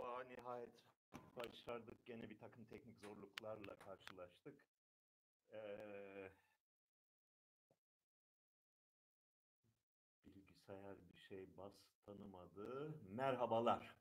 Merhaba, nihayet başardık. Gene bir takım teknik zorluklarla karşılaştık. Ee, bilgisayar bir şey bas tanımadı. Merhabalar.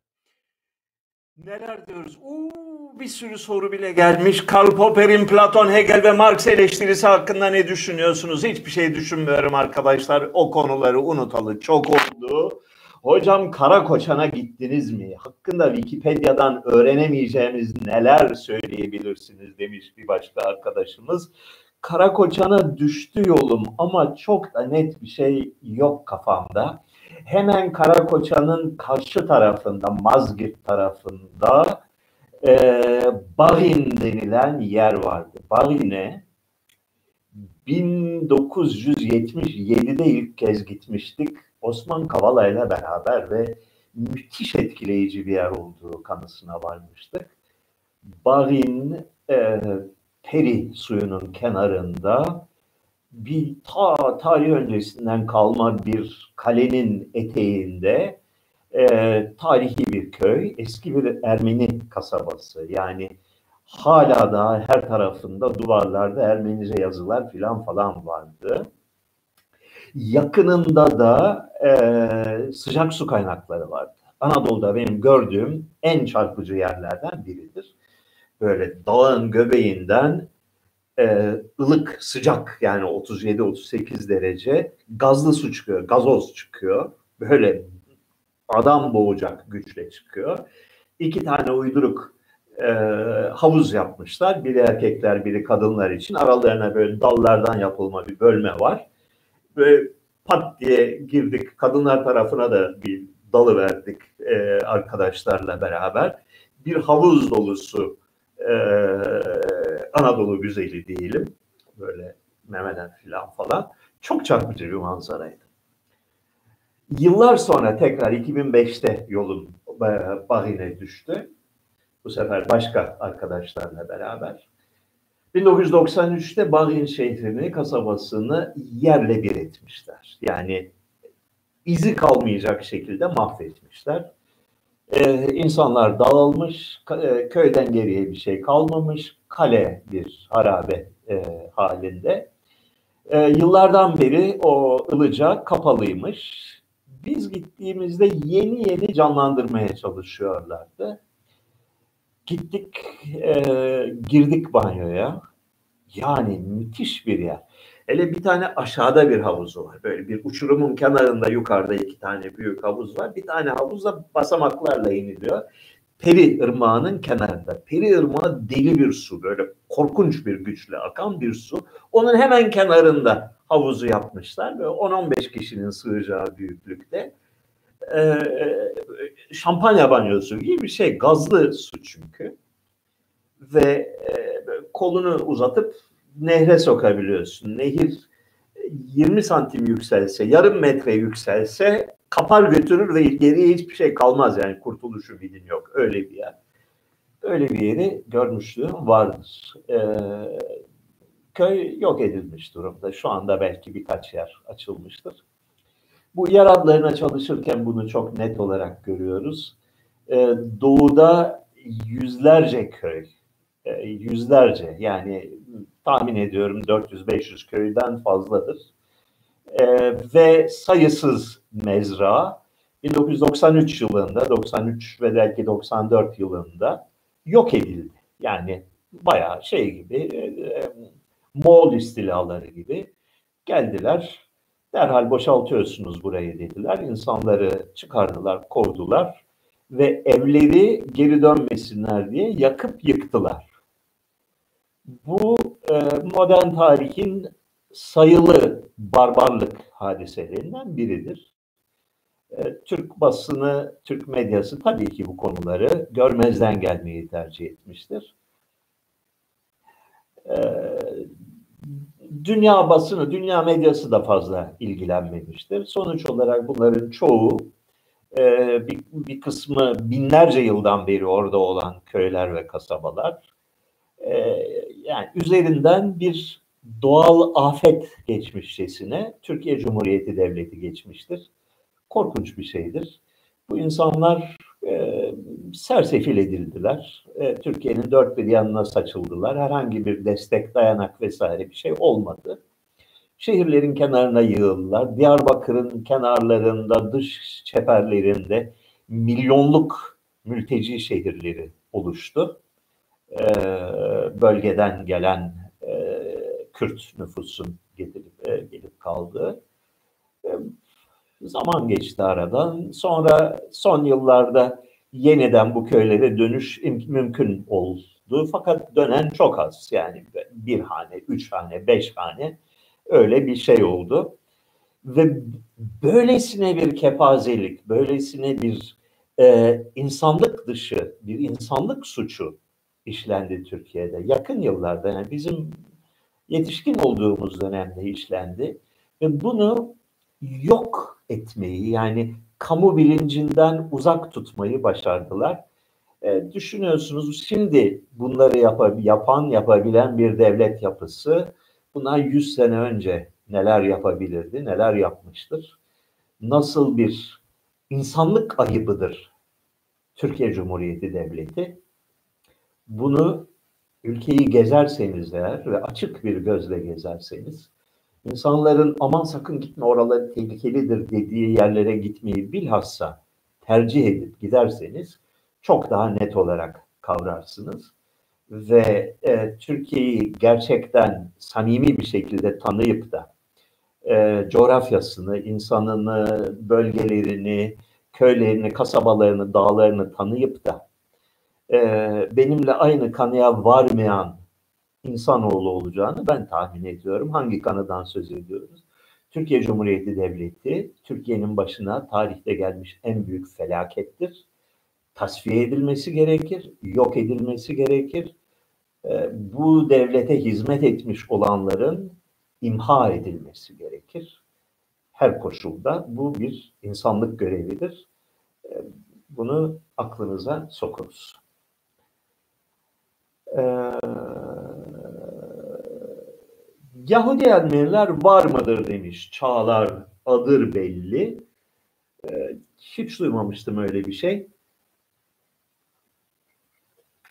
Neler diyoruz? Uuu, bir sürü soru bile gelmiş. Karl Popper'in Platon, Hegel ve Marx eleştirisi hakkında ne düşünüyorsunuz? Hiçbir şey düşünmüyorum arkadaşlar. O konuları unutalı çok oldu. Hocam Karakoçan'a gittiniz mi? Hakkında Wikipedia'dan öğrenemeyeceğimiz neler söyleyebilirsiniz demiş bir başka arkadaşımız. Karakoçan'a düştü yolum ama çok da net bir şey yok kafamda. Hemen Karakoçan'ın karşı tarafında, Mazgirt tarafında e, Barin denilen yer vardı. Barin'e 1977'de ilk kez gitmiştik Osman Kavala ile beraber ve müthiş etkileyici bir yer olduğu kanısına varmıştık. Barin e, Peri suyunun kenarında bir ta tarih öncesinden kalma bir kalenin eteğinde e, tarihi bir köy, eski bir Ermeni kasabası. Yani hala da her tarafında duvarlarda Ermenice yazılar filan falan vardı. Yakınında da e, sıcak su kaynakları vardı. Anadolu'da benim gördüğüm en çarpıcı yerlerden biridir. Böyle dağın göbeğinden e, ılık, sıcak yani 37-38 derece gazlı su çıkıyor, gazoz çıkıyor. Böyle adam boğacak güçle çıkıyor. İki tane uyduruk e, havuz yapmışlar. Biri erkekler, biri kadınlar için. Aralarına böyle dallardan yapılma bir bölme var ve pat diye girdik. Kadınlar tarafına da bir dalı verdik e, arkadaşlarla beraber. Bir havuz dolusu e, Anadolu güzeli diyelim. Böyle memeden filan falan. Çok çarpıcı bir manzaraydı. Yıllar sonra tekrar 2005'te yolum e, Bahine düştü. Bu sefer başka arkadaşlarla beraber. 1993'te Bagin şehrini, kasabasını yerle bir etmişler. Yani izi kalmayacak şekilde mahvetmişler. Ee, insanlar dağılmış, e, köyden geriye bir şey kalmamış, kale bir harabe e, halinde. E, yıllardan beri o ılıca kapalıymış. Biz gittiğimizde yeni yeni canlandırmaya çalışıyorlardı. Gittik, e, girdik banyoya. Yani müthiş bir yer. Hele bir tane aşağıda bir havuzu var. Böyle bir uçurumun kenarında yukarıda iki tane büyük havuz var. Bir tane havuzda basamaklarla iniliyor. Peri Irmağı'nın kenarında. Peri Irmağı deli bir su. Böyle korkunç bir güçle akan bir su. Onun hemen kenarında havuzu yapmışlar. Böyle 10-15 kişinin sığacağı büyüklükte e, şampanya banyosu gibi bir şey. Gazlı su çünkü. Ve e, kolunu uzatıp nehre sokabiliyorsun. Nehir 20 santim yükselse, yarım metre yükselse kapar götürür ve geriye hiçbir şey kalmaz. Yani kurtuluşu ümidin yok. Öyle bir yer. Öyle bir yeri görmüşlüğüm vardır. Ee, köy yok edilmiş durumda. Şu anda belki birkaç yer açılmıştır. Bu yer adlarına çalışırken bunu çok net olarak görüyoruz. Ee, doğuda yüzlerce köy, e, yüzlerce yani tahmin ediyorum 400-500 köyden fazladır. E, ve sayısız mezra 1993 yılında, 93 ve belki 94 yılında yok edildi. Yani bayağı şey gibi, e, e Moğol istilaları gibi geldiler, Derhal boşaltıyorsunuz burayı dediler. İnsanları çıkardılar, kovdular ve evleri geri dönmesinler diye yakıp yıktılar. Bu e, modern tarihin sayılı barbarlık hadiselerinden biridir. E, Türk basını, Türk medyası tabii ki bu konuları görmezden gelmeyi tercih etmiştir. E, dünya basını, dünya medyası da fazla ilgilenmemiştir. Sonuç olarak bunların çoğu e, bir, bir kısmı binlerce yıldan beri orada olan köyler ve kasabalar. E, yani üzerinden bir doğal afet geçmişçesine Türkiye Cumhuriyeti Devleti geçmiştir. Korkunç bir şeydir. Bu insanlar e, sersefil edildiler. E, Türkiye'nin dört bir yanına saçıldılar. Herhangi bir destek, dayanak vesaire bir şey olmadı. Şehirlerin kenarına yığıldılar. Diyarbakır'ın kenarlarında, dış çeperlerinde milyonluk mülteci şehirleri oluştu. E, bölgeden gelen e, Kürt nüfusun getirip, e, gelip kaldığı. E, zaman geçti aradan. Sonra son yıllarda yeniden bu köylere dönüş mümkün oldu. Fakat dönen çok az. Yani bir hane, üç hane, beş hane öyle bir şey oldu. Ve böylesine bir kepazelik, böylesine bir e, insanlık dışı, bir insanlık suçu işlendi Türkiye'de. Yakın yıllarda yani bizim yetişkin olduğumuz dönemde işlendi. Ve bunu yok etmeyi yani kamu bilincinden uzak tutmayı başardılar. E, düşünüyorsunuz şimdi bunları yap yapan, yapabilen bir devlet yapısı bundan 100 sene önce neler yapabilirdi, neler yapmıştır? Nasıl bir insanlık ayıbıdır Türkiye Cumhuriyeti Devleti? Bunu ülkeyi gezerseniz eğer ve açık bir gözle gezerseniz insanların aman sakın gitme oraları tehlikelidir dediği yerlere gitmeyi bilhassa tercih edip giderseniz çok daha net olarak kavrarsınız. Ve e, Türkiye'yi gerçekten samimi bir şekilde tanıyıp da e, coğrafyasını, insanını, bölgelerini, köylerini, kasabalarını, dağlarını tanıyıp da e, benimle aynı kanıya varmayan insanoğlu olacağını ben tahmin ediyorum. Hangi kanıdan söz ediyoruz? Türkiye Cumhuriyeti Devleti, Türkiye'nin başına tarihte gelmiş en büyük felakettir. Tasfiye edilmesi gerekir, yok edilmesi gerekir. E, bu devlete hizmet etmiş olanların imha edilmesi gerekir. Her koşulda bu bir insanlık görevidir. E, bunu aklınıza sokunuz. Ee, Yahudi Ermeniler var mıdır demiş. Çağlar adır belli. Ee, hiç duymamıştım öyle bir şey.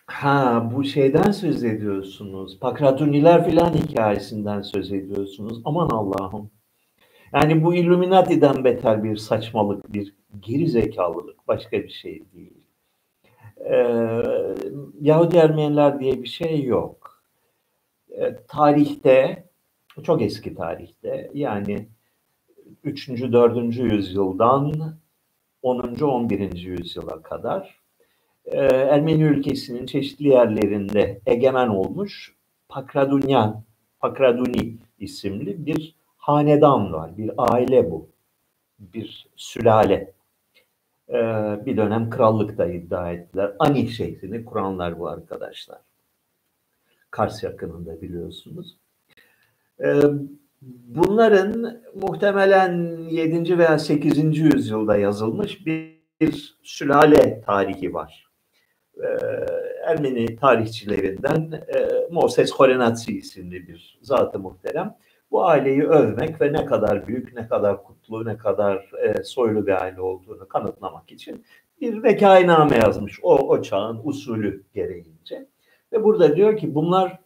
Ha bu şeyden söz ediyorsunuz. Pakratuniler filan hikayesinden söz ediyorsunuz. Aman Allah'ım. Yani bu Illuminati'den beter bir saçmalık, bir geri zekalılık. Başka bir şey değil. Ee, Yahudi Ermeniler diye bir şey yok. Ee, tarihte, çok eski tarihte yani 3. 4. yüzyıldan 10. 11. yüzyıla kadar e, Ermeni ülkesinin çeşitli yerlerinde egemen olmuş Pakradunyan, Pakraduni isimli bir hanedan var, bir aile bu, bir sülale. Ee, bir dönem krallık da iddia ettiler. Ani şehrini kuranlar bu arkadaşlar. Kars yakınında biliyorsunuz. Ee, bunların muhtemelen 7. veya 8. yüzyılda yazılmış bir, sülale tarihi var. Ee, Ermeni tarihçilerinden e, Moses Horenatsi isimli bir zatı muhterem bu aileyi övmek ve ne kadar büyük, ne kadar kutlu, ne kadar e, soylu bir aile olduğunu kanıtlamak için bir vekainame yazmış o, o çağın usulü gereğince. Ve burada diyor ki bunlar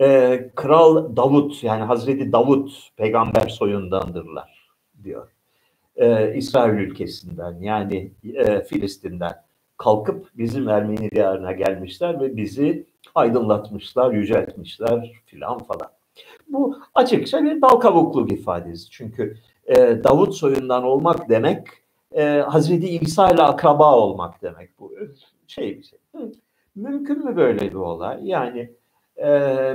e, Kral Davut yani Hazreti Davut peygamber soyundandırlar diyor. E, İsrail ülkesinden yani e, Filistin'den kalkıp bizim Ermeni diyarına gelmişler ve bizi aydınlatmışlar, yüceltmişler filan falan. Bu açıkça bir dal kavukluk ifadesi. Çünkü e, Davut soyundan olmak demek e, Hazreti İsa ile akraba olmak demek. Bu şey bir şey. Mümkün mü böyle bir olay? Yani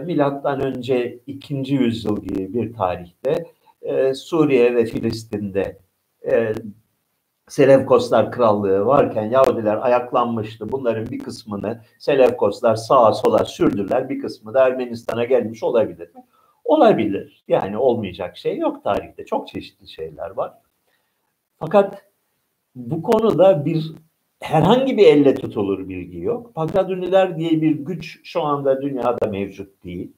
milattan önce 2. yüzyıl gibi bir tarihte e, Suriye ve Filistin'de e, Selevkoslar Krallığı varken Yahudiler ayaklanmıştı. Bunların bir kısmını Selevkoslar sağa sola sürdüler. Bir kısmı da Ermenistan'a gelmiş olabilir? Olabilir. Yani olmayacak şey yok tarihte. Çok çeşitli şeyler var. Fakat bu konuda bir herhangi bir elle tutulur bilgi yok. Pakaduniler diye bir güç şu anda dünyada mevcut değil.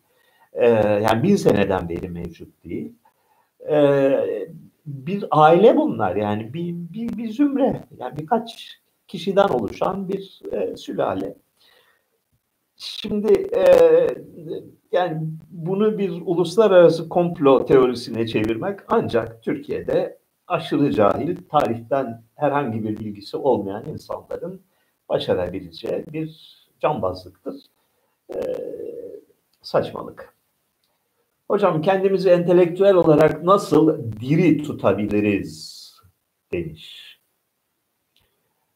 Ee, yani bin seneden beri mevcut değil. Ee, bir aile bunlar yani bir, bir, bir zümre yani birkaç kişiden oluşan bir e, sülale. Şimdi e, yani bunu bir uluslararası komplo teorisine çevirmek ancak Türkiye'de aşırı cahil, tarihten herhangi bir bilgisi olmayan insanların başarabileceği bir cambazlıktır. E, saçmalık. Hocam kendimizi entelektüel olarak nasıl diri tutabiliriz demiş.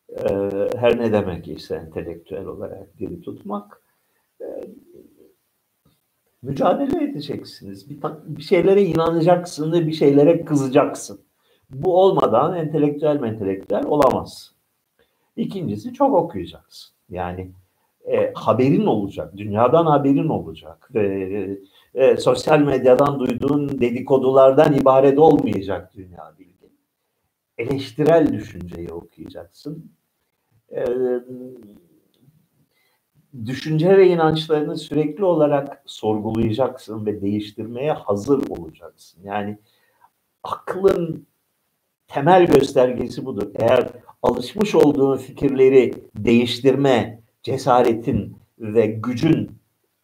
Ee, her ne demek ise entelektüel olarak diri tutmak. Ee, mücadele edeceksiniz. Bir, bir şeylere inanacaksın bir şeylere kızacaksın. Bu olmadan entelektüel entelektüel olamaz. İkincisi çok okuyacaksın. Yani e, haberin olacak, dünyadan haberin olacak ve e, sosyal medyadan duyduğun dedikodulardan ibaret olmayacak dünya bilgi. Eleştirel düşünceyi okuyacaksın. E, düşünce ve inançlarını sürekli olarak sorgulayacaksın ve değiştirmeye hazır olacaksın. Yani aklın temel göstergesi budur. Eğer alışmış olduğun fikirleri değiştirme cesaretin ve gücün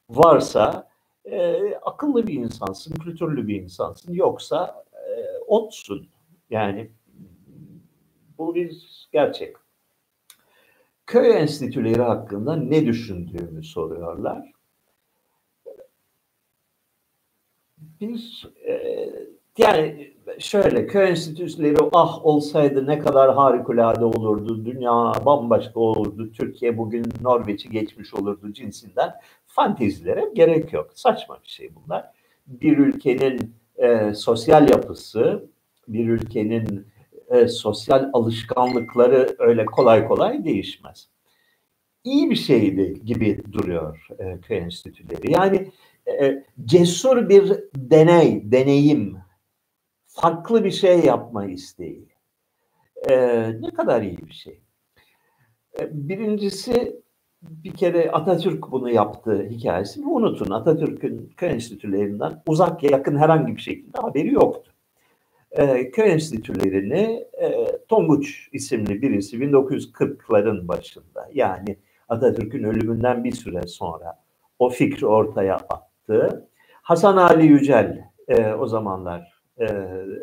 varsa e, akıllı bir insansın, kültürlü bir insansın. Yoksa e, otsun. Yani bu bir gerçek. Köy enstitüleri hakkında ne düşündüğümü soruyorlar. Bir e, yani şöyle köy enstitüleri ah olsaydı ne kadar harikulade olurdu, dünya bambaşka olurdu, Türkiye bugün Norveç'i geçmiş olurdu cinsinden fantezilere gerek yok. Saçma bir şey bunlar. Bir ülkenin e, sosyal yapısı, bir ülkenin e, sosyal alışkanlıkları öyle kolay kolay değişmez. İyi bir şeydi gibi duruyor e, köy enstitüleri. Yani e, cesur bir deney, deneyim, farklı bir şey yapma isteği. E, ne kadar iyi bir şey. E, birincisi bir kere Atatürk bunu yaptı hikayesini unutun. Atatürk'ün köy enstitülerinden uzak yakın herhangi bir şekilde haberi yoktu. E, köy enstitülerini e, Tonguç isimli birisi 1940'ların başında yani Atatürk'ün ölümünden bir süre sonra o fikri ortaya attı. Hasan Ali Yücel e, o zamanlar e,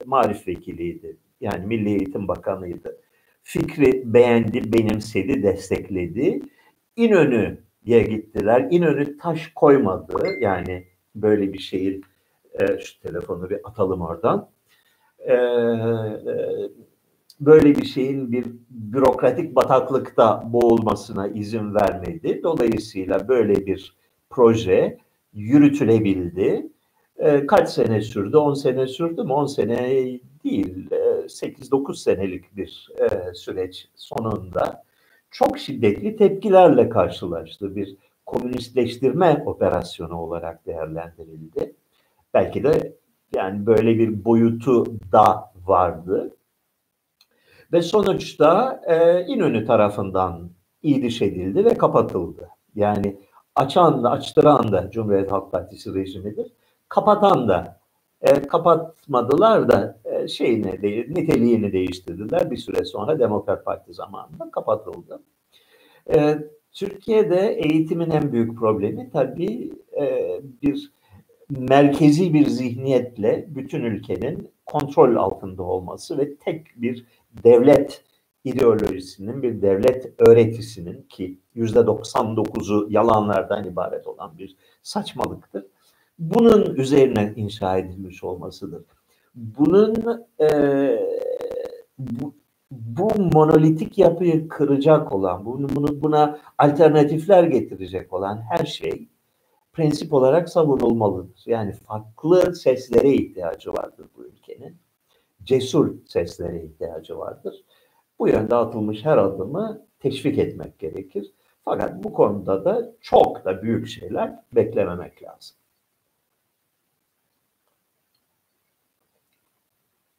marif vekiliydi. Yani Milli Eğitim Bakanıydı. Fikri beğendi, benimsedi, destekledi. İnönü'ye gittiler. İnönü taş koymadı. Yani böyle bir şeyin e, şu telefonu bir atalım oradan. E, e, böyle bir şeyin bir bürokratik bataklıkta boğulmasına izin vermedi. Dolayısıyla böyle bir proje yürütülebildi. E, kaç sene sürdü? 10 sene sürdü mü? 10 sene değil. E, 8-9 senelik bir e, süreç sonunda çok şiddetli tepkilerle karşılaştı. Bir komünistleştirme operasyonu olarak değerlendirildi. Belki de yani böyle bir boyutu da vardı. Ve sonuçta e, İnönü tarafından iyiliş edildi ve kapatıldı. Yani açan da açtıran da Cumhuriyet Halk Partisi rejimidir. Kapatan da e, kapatmadılar da e, şeyini değil, niteliğini değiştirdiler. Bir süre sonra Demokrat Parti zamanında kapatıldı. E, Türkiye'de eğitimin en büyük problemi tabii e, bir merkezi bir zihniyetle bütün ülkenin kontrol altında olması ve tek bir devlet ideolojisinin, bir devlet öğretisinin ki yüzde 99'u yalanlardan ibaret olan bir saçmalıktır bunun üzerine inşa edilmiş olmasıdır. Bunun e, bu, bu monolitik yapıyı kıracak olan, bunu, bunu buna alternatifler getirecek olan her şey prensip olarak savunulmalıdır. Yani farklı seslere ihtiyacı vardır bu ülkenin. Cesur seslere ihtiyacı vardır. Bu yönde atılmış her adımı teşvik etmek gerekir. Fakat bu konuda da çok da büyük şeyler beklememek lazım.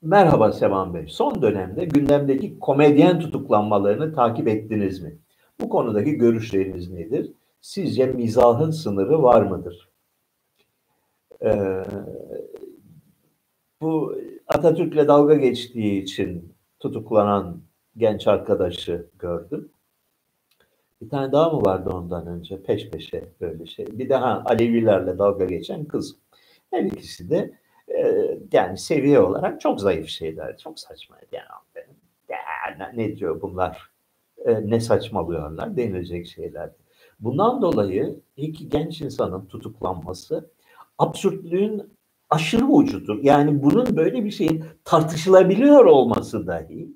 Merhaba Sevan Bey. Son dönemde gündemdeki komedyen tutuklanmalarını takip ettiniz mi? Bu konudaki görüşleriniz nedir? Sizce mizahın sınırı var mıdır? Ee, bu Atatürk'le dalga geçtiği için tutuklanan genç arkadaşı gördüm. Bir tane daha mı vardı ondan önce peş peşe böyle şey. Bir daha Alevilerle dalga geçen kız. Her ikisi de yani seviye olarak çok zayıf şeyler. Çok saçma. Yani, ne diyor bunlar? E, ne saçmalıyorlar denilecek şeyler. Bundan dolayı iki genç insanın tutuklanması absürtlüğün aşırı ucudur. Yani bunun böyle bir şeyin tartışılabiliyor olması dahi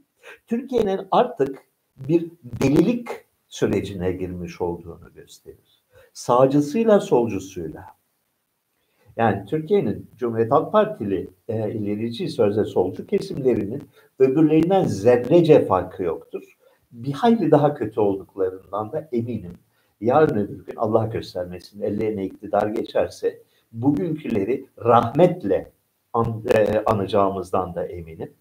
Türkiye'nin artık bir delilik sürecine girmiş olduğunu gösterir. Sağcısıyla solcusuyla. Yani Türkiye'nin Cumhuriyet Halk Partili e, ilerici sözde solcu kesimlerinin öbürlerinden zerrece farkı yoktur. Bir hayli daha kötü olduklarından da eminim. Yarın öbür gün Allah göstermesin ellerine iktidar geçerse bugünküleri rahmetle an, e, anacağımızdan da eminim.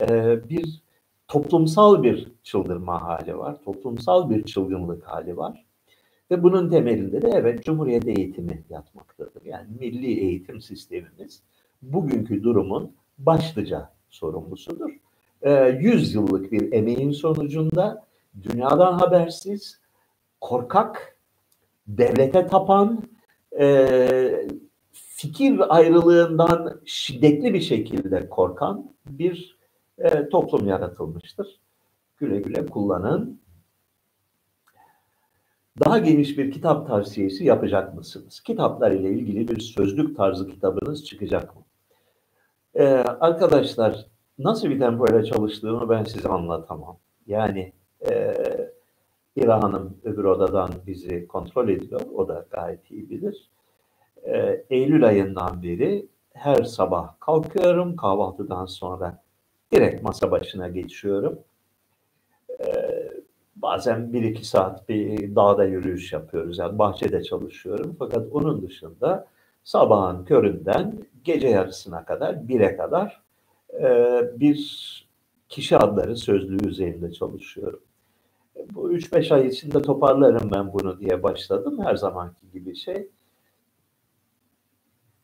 E, bir toplumsal bir çıldırma hali var, toplumsal bir çılgınlık hali var. Ve bunun temelinde de evet Cumhuriyet eğitimi yatmaktadır. Yani milli eğitim sistemimiz bugünkü durumun başlıca sorumlusudur. E, 100 yıllık bir emeğin sonucunda dünyadan habersiz, korkak, devlete tapan, e, fikir ayrılığından şiddetli bir şekilde korkan bir e, toplum yaratılmıştır. Güle güle kullanın. Daha geniş bir kitap tavsiyesi yapacak mısınız? Kitaplar ile ilgili bir sözlük tarzı kitabınız çıkacak mı? Ee, arkadaşlar nasıl bir tempoyla çalıştığımı ben size anlatamam. Yani e, İra Hanım öbür odadan bizi kontrol ediyor. O da gayet iyi bilir. Ee, Eylül ayından beri her sabah kalkıyorum. Kahvaltıdan sonra direkt masa başına geçiyorum. Bazen bir iki saat bir dağda yürüyüş yapıyoruz. Yani bahçede çalışıyorum. Fakat onun dışında sabahın köründen gece yarısına kadar, bire kadar e, bir kişi adları sözlüğü üzerinde çalışıyorum. Bu 3-5 ay içinde toparlarım ben bunu diye başladım. Her zamanki gibi şey.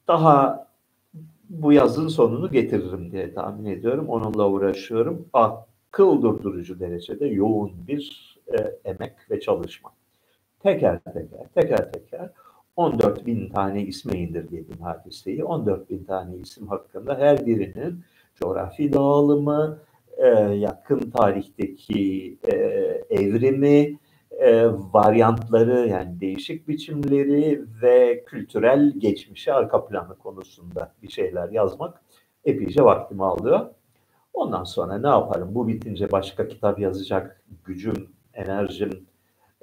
Daha bu yazın sonunu getiririm diye tahmin ediyorum. Onunla uğraşıyorum. Akıl durdurucu derecede yoğun bir e, emek ve çalışma. Teker teker, teker teker 14 bin tane isme indirgedim hadiseyi. 14 bin tane isim hakkında her birinin coğrafi dağılımı, e, yakın tarihteki e, evrimi, e, varyantları yani değişik biçimleri ve kültürel geçmişi arka planı konusunda bir şeyler yazmak epeyce vaktimi alıyor. Ondan sonra ne yaparım? Bu bitince başka kitap yazacak gücüm, enerjim,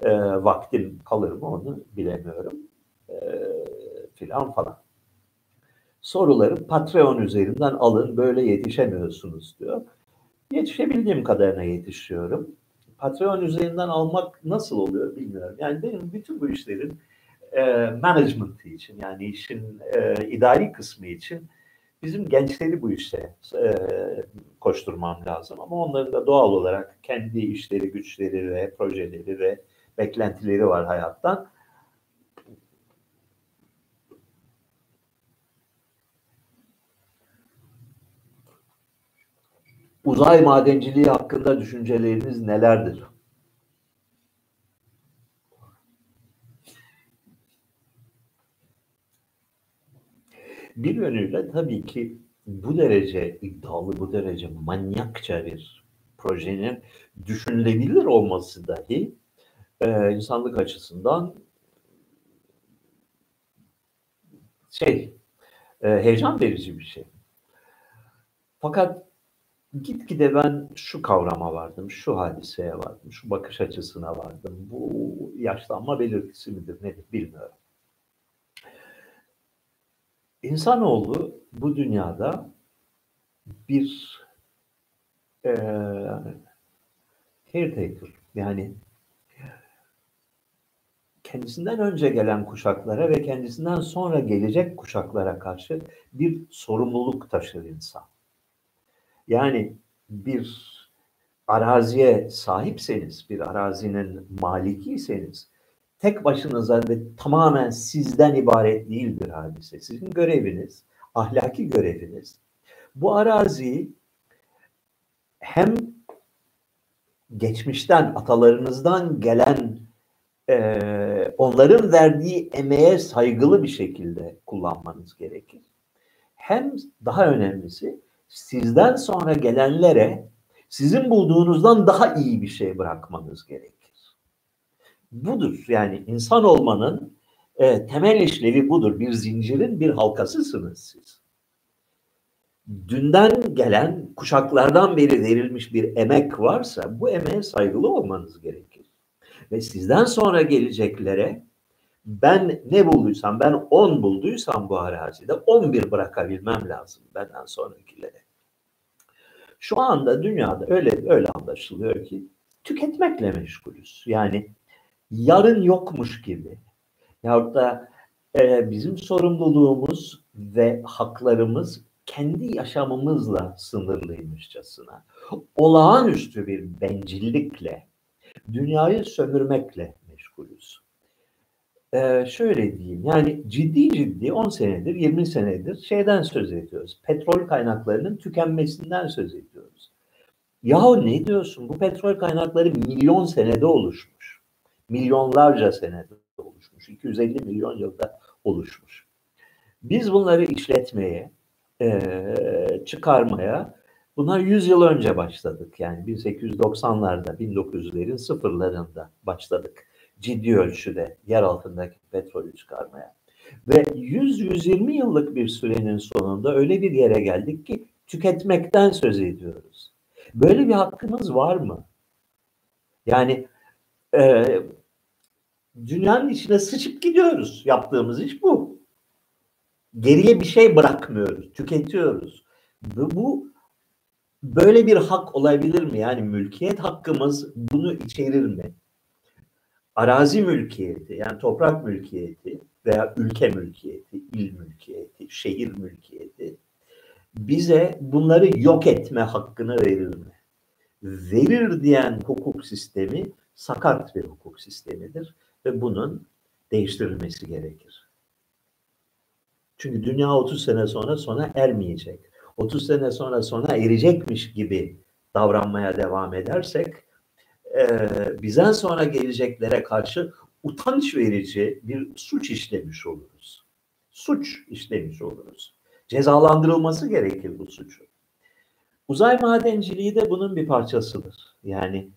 e, vaktim kalır mı onu bilemiyorum. E, filan falan. Soruları Patreon üzerinden alın böyle yetişemiyorsunuz diyor. Yetişebildiğim kadarına yetişiyorum. Patreon üzerinden almak nasıl oluyor bilmiyorum. Yani benim bütün bu işlerin e, management için yani işin e, idari kısmı için bizim gençleri bu işte e, koşturmam lazım. Ama onların da doğal olarak kendi işleri, güçleri ve projeleri ve beklentileri var hayattan. Uzay madenciliği hakkında düşünceleriniz nelerdir? Bir yönüyle tabii ki bu derece iddialı, bu derece manyakça bir projenin düşünülebilir olması dahi e, insanlık açısından şey e, heyecan verici bir şey. Fakat gitgide ben şu kavrama vardım, şu hadiseye vardım, şu bakış açısına vardım. Bu yaşlanma belirtisi midir nedir bilmiyorum. İnsanoğlu bu dünyada bir e, caretaker yani kendisinden önce gelen kuşaklara ve kendisinden sonra gelecek kuşaklara karşı bir sorumluluk taşır insan. Yani bir araziye sahipseniz, bir arazinin malikiyseniz tek başınıza ve tamamen sizden ibaret değildir hadise. Sizin göreviniz, ahlaki göreviniz Bu arazi hem geçmişten, atalarınızdan gelen e, onların verdiği emeğe saygılı bir şekilde kullanmanız gerekir. Hem daha önemlisi sizden sonra gelenlere sizin bulduğunuzdan daha iyi bir şey bırakmanız gerekir. Budur yani insan olmanın e, temel işlevi budur. Bir zincirin bir halkasısınız siz. Dünden gelen kuşaklardan beri verilmiş bir emek varsa bu emeğe saygılı olmanız gerekir. Ve sizden sonra geleceklere ben ne bulduysam, ben 10 bulduysam bu arazide 11 bırakabilmem lazım benden sonrakilere. Şu anda dünyada öyle öyle anlaşılıyor ki tüketmekle meşgulüz. Yani yarın yokmuş gibi. Yahut da e, bizim sorumluluğumuz ve haklarımız kendi yaşamımızla sınırlıymışçasına. Olağanüstü bir bencillikle, dünyayı sömürmekle meşgulüz. Ee, şöyle diyeyim yani ciddi ciddi 10 senedir 20 senedir şeyden söz ediyoruz. Petrol kaynaklarının tükenmesinden söz ediyoruz. Yahu ne diyorsun bu petrol kaynakları milyon senede oluşmuş. Milyonlarca senede oluşmuş. 250 milyon yılda oluşmuş. Biz bunları işletmeye, e, çıkarmaya bunlar 100 yıl önce başladık. Yani 1890'larda, 1900'lerin sıfırlarında başladık ciddi ölçüde yer altındaki petrolü çıkarmaya. Ve 100-120 yıllık bir sürenin sonunda öyle bir yere geldik ki tüketmekten söz ediyoruz. Böyle bir hakkımız var mı? Yani e, dünyanın içine sıçıp gidiyoruz. Yaptığımız iş bu. Geriye bir şey bırakmıyoruz, tüketiyoruz. Bu, bu böyle bir hak olabilir mi? Yani mülkiyet hakkımız bunu içerir mi? arazi mülkiyeti yani toprak mülkiyeti veya ülke mülkiyeti, il mülkiyeti, şehir mülkiyeti bize bunları yok etme hakkını verir mi? Verir diyen hukuk sistemi sakat bir hukuk sistemidir ve bunun değiştirilmesi gerekir. Çünkü dünya 30 sene sonra sona ermeyecek. 30 sene sonra sona erecekmiş gibi davranmaya devam edersek e, bizden sonra geleceklere karşı utanç verici bir suç işlemiş oluruz. Suç işlemiş oluruz. Cezalandırılması gerekir bu suçu. Uzay madenciliği de bunun bir parçasıdır. Yani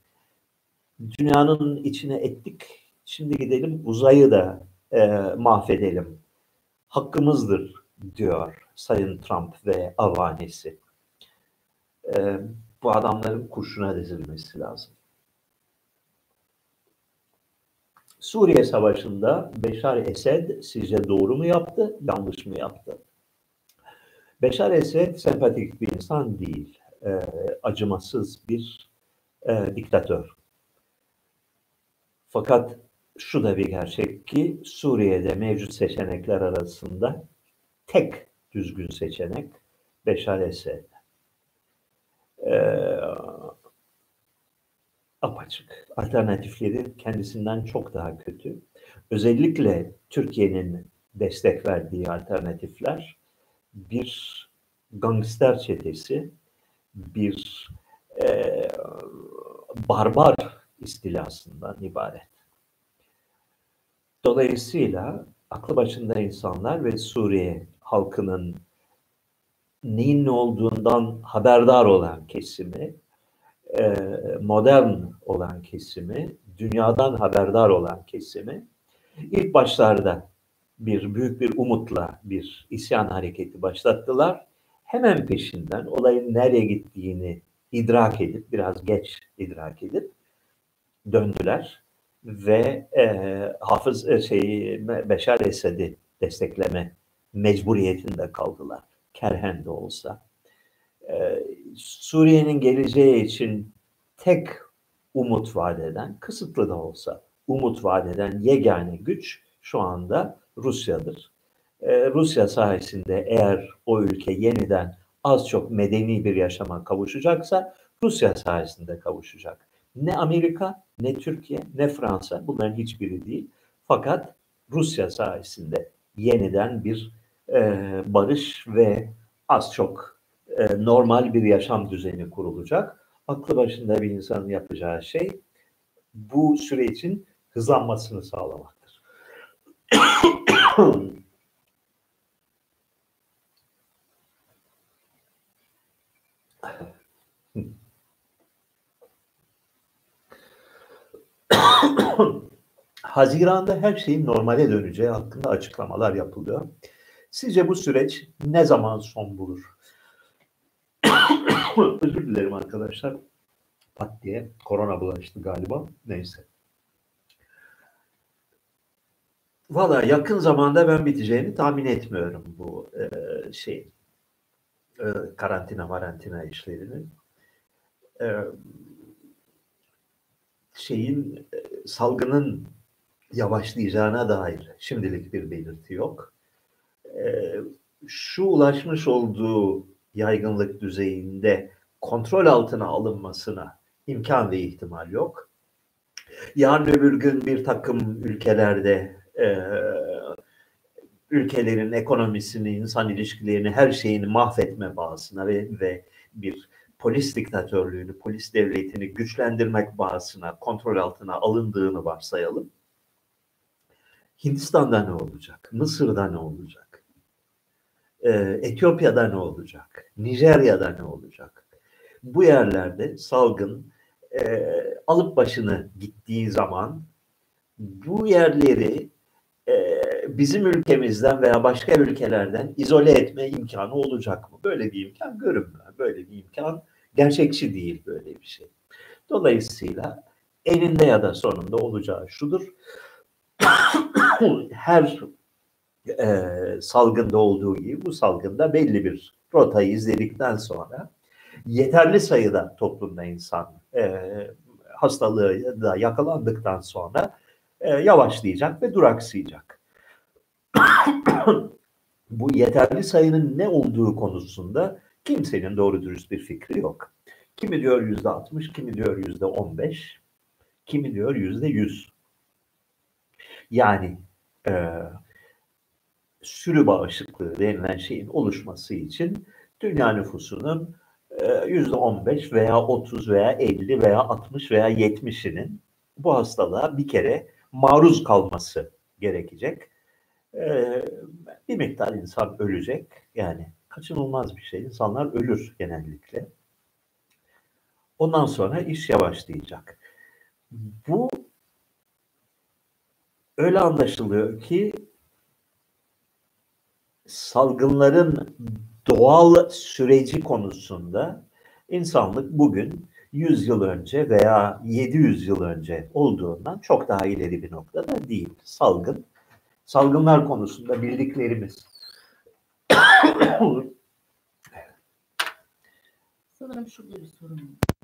dünyanın içine ettik, şimdi gidelim uzayı da e, mahvedelim. Hakkımızdır diyor Sayın Trump ve avanesi. E, bu adamların kurşuna dizilmesi lazım. Suriye Savaşı'nda Beşar Esed sizce doğru mu yaptı, yanlış mı yaptı? Beşar Esed sempatik bir insan değil. E, acımasız bir e, diktatör. Fakat şu da bir gerçek ki Suriye'de mevcut seçenekler arasında tek düzgün seçenek Beşar Esed. Ee, apaçık. Alternatifleri kendisinden çok daha kötü. Özellikle Türkiye'nin destek verdiği alternatifler bir gangster çetesi, bir e, barbar istilasından ibaret. Dolayısıyla aklı başında insanlar ve Suriye halkının neyin ne olduğundan haberdar olan kesimi e, modern olan kesimi, dünyadan haberdar olan kesimi ilk başlarda bir büyük bir umutla bir isyan hareketi başlattılar. Hemen peşinden olayın nereye gittiğini idrak edip biraz geç idrak edip döndüler ve e, Hafız e, şeyi Beşar Esed'i destekleme mecburiyetinde kaldılar. Kerhen de olsa. E, Suriye'nin geleceği için tek umut vadeden, kısıtlı da olsa umut vadeden yegane güç şu anda Rusya'dır. Ee, Rusya sayesinde eğer o ülke yeniden az çok medeni bir yaşama kavuşacaksa Rusya sayesinde kavuşacak. Ne Amerika, ne Türkiye, ne Fransa bunların hiçbiri değil. Fakat Rusya sayesinde yeniden bir e, barış ve az çok e, normal bir yaşam düzeni kurulacak. Aklı başında bir insanın yapacağı şey bu sürecin hızlanmasını sağlamaktır. Haziranda her şeyin normale döneceği hakkında açıklamalar yapılıyor. Sizce bu süreç ne zaman son bulur? Özür dilerim arkadaşlar. Pat diye korona bulaştı galiba. Neyse. Valla yakın zamanda ben biteceğini tahmin etmiyorum bu e, şey e, karantina marantina işlerinin. E, şeyin e, salgının yavaşlayacağına dair şimdilik bir belirti yok. E, şu ulaşmış olduğu yaygınlık düzeyinde kontrol altına alınmasına imkan ve ihtimal yok. Yarın öbür gün bir takım ülkelerde e, ülkelerin ekonomisini, insan ilişkilerini, her şeyini mahvetme bağısına ve, ve bir polis diktatörlüğünü, polis devletini güçlendirmek bağısına kontrol altına alındığını varsayalım. Hindistan'da ne olacak? Mısır'da ne olacak? Ee, Etiyopya'da ne olacak? Nijerya'da ne olacak? Bu yerlerde salgın e, alıp başını gittiği zaman bu yerleri bizim ülkemizden veya başka ülkelerden izole etme imkanı olacak mı? Böyle bir imkan görünmüyor. Böyle bir imkan gerçekçi değil böyle bir şey. Dolayısıyla eninde ya da sonunda olacağı şudur. Her e, salgında olduğu gibi bu salgında belli bir rotayı izledikten sonra yeterli sayıda toplumda insan e, hastalığı da yakalandıktan sonra e, yavaşlayacak ve duraksayacak. Bu yeterli sayının ne olduğu konusunda kimsenin doğru dürüst bir fikri yok. Kimi diyor yüzde altmış, kimi diyor yüzde on beş, kimi diyor yüzde yüz. Yani e, sürü bağışıklığı denilen şeyin oluşması için dünya nüfusunun e, yüzde on beş veya otuz veya elli veya altmış veya yetmişinin bu hastalığa bir kere maruz kalması gerekecek. Ee, bir miktar insan ölecek. Yani kaçınılmaz bir şey. İnsanlar ölür genellikle. Ondan sonra iş yavaşlayacak. Bu öyle anlaşılıyor ki salgınların doğal süreci konusunda insanlık bugün 100 yıl önce veya 700 yıl önce olduğundan çok daha ileri bir noktada değil. Salgın, salgınlar konusunda bildiklerimiz. Sanırım şurada bir sorun var.